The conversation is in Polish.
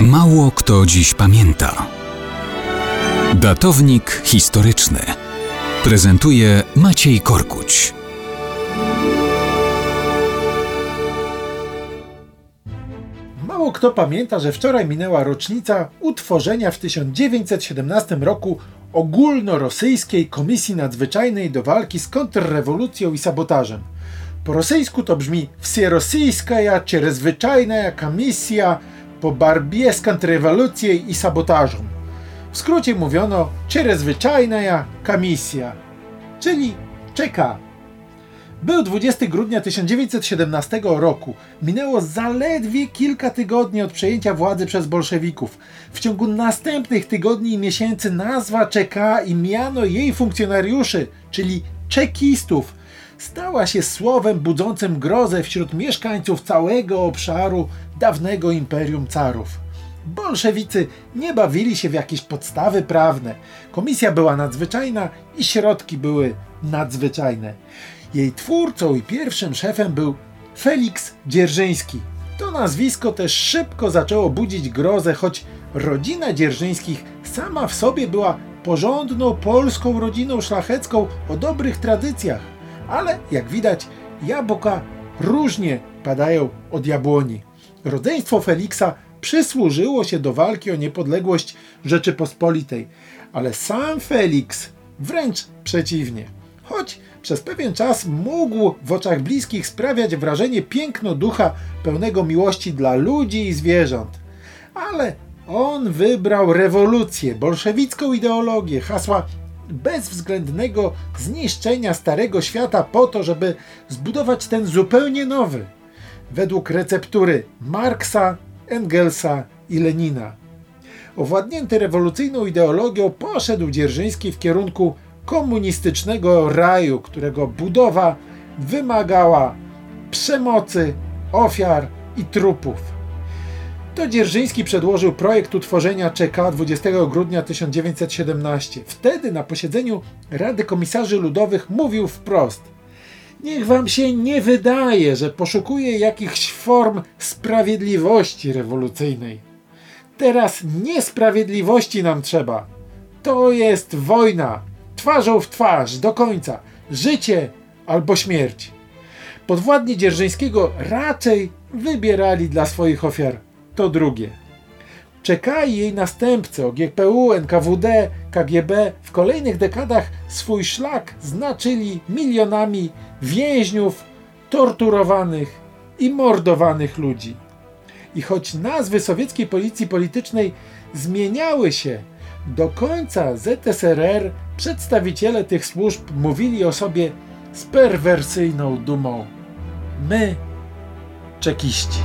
Mało kto dziś pamięta. Datownik historyczny prezentuje Maciej Korkuć. Mało kto pamięta, że wczoraj minęła rocznica utworzenia w 1917 roku ogólnorosyjskiej Komisji Nadzwyczajnej do walki z kontrrewolucją i sabotażem. Po rosyjsku to brzmi Wsierosyjskaja Czerezwyczajna Komisja po barbie z kontrrewolucją i sabotażem. W skrócie mówiono Czerezwyczajna Komisja, czyli czeka. Był 20 grudnia 1917 roku. Minęło zaledwie kilka tygodni od przejęcia władzy przez bolszewików. W ciągu następnych tygodni i miesięcy nazwa czeka i miano jej funkcjonariuszy, czyli czekistów, stała się słowem budzącym grozę wśród mieszkańców całego obszaru dawnego imperium carów. Bolszewicy nie bawili się w jakieś podstawy prawne. Komisja była nadzwyczajna i środki były nadzwyczajne. Jej twórcą i pierwszym szefem był Felix Dzierżyński. To nazwisko też szybko zaczęło budzić grozę, choć rodzina Dzierżyńskich sama w sobie była porządną polską rodziną szlachecką o dobrych tradycjach. Ale jak widać, jabłka różnie padają od jabłoni. Rodzeństwo Feliksa przysłużyło się do walki o niepodległość Rzeczypospolitej, ale sam Felix wręcz przeciwnie. Choć przez pewien czas mógł w oczach bliskich sprawiać wrażenie piękno ducha pełnego miłości dla ludzi i zwierząt. Ale on wybrał rewolucję, bolszewicką ideologię, hasła bezwzględnego zniszczenia starego świata po to, żeby zbudować ten zupełnie nowy, według receptury Marksa, Engelsa i Lenina. Owładnięty rewolucyjną ideologią poszedł Dzierżyński w kierunku komunistycznego raju, którego budowa wymagała przemocy, ofiar i trupów. To Dzierżyński przedłożył projekt utworzenia CK 20 grudnia 1917. Wtedy na posiedzeniu Rady Komisarzy Ludowych mówił wprost: Niech wam się nie wydaje, że poszukuje jakichś form sprawiedliwości rewolucyjnej. Teraz niesprawiedliwości nam trzeba. To jest wojna, twarzą w twarz, do końca. Życie albo śmierć. Podwładni Dzierżyńskiego raczej wybierali dla swoich ofiar to drugie. Czekali jej następcy GPU, NKWD, KGB w kolejnych dekadach swój szlak znaczyli milionami więźniów, torturowanych i mordowanych ludzi. I choć nazwy sowieckiej policji politycznej zmieniały się, do końca ZSRR przedstawiciele tych służb mówili o sobie z perwersyjną dumą. My, czekiści.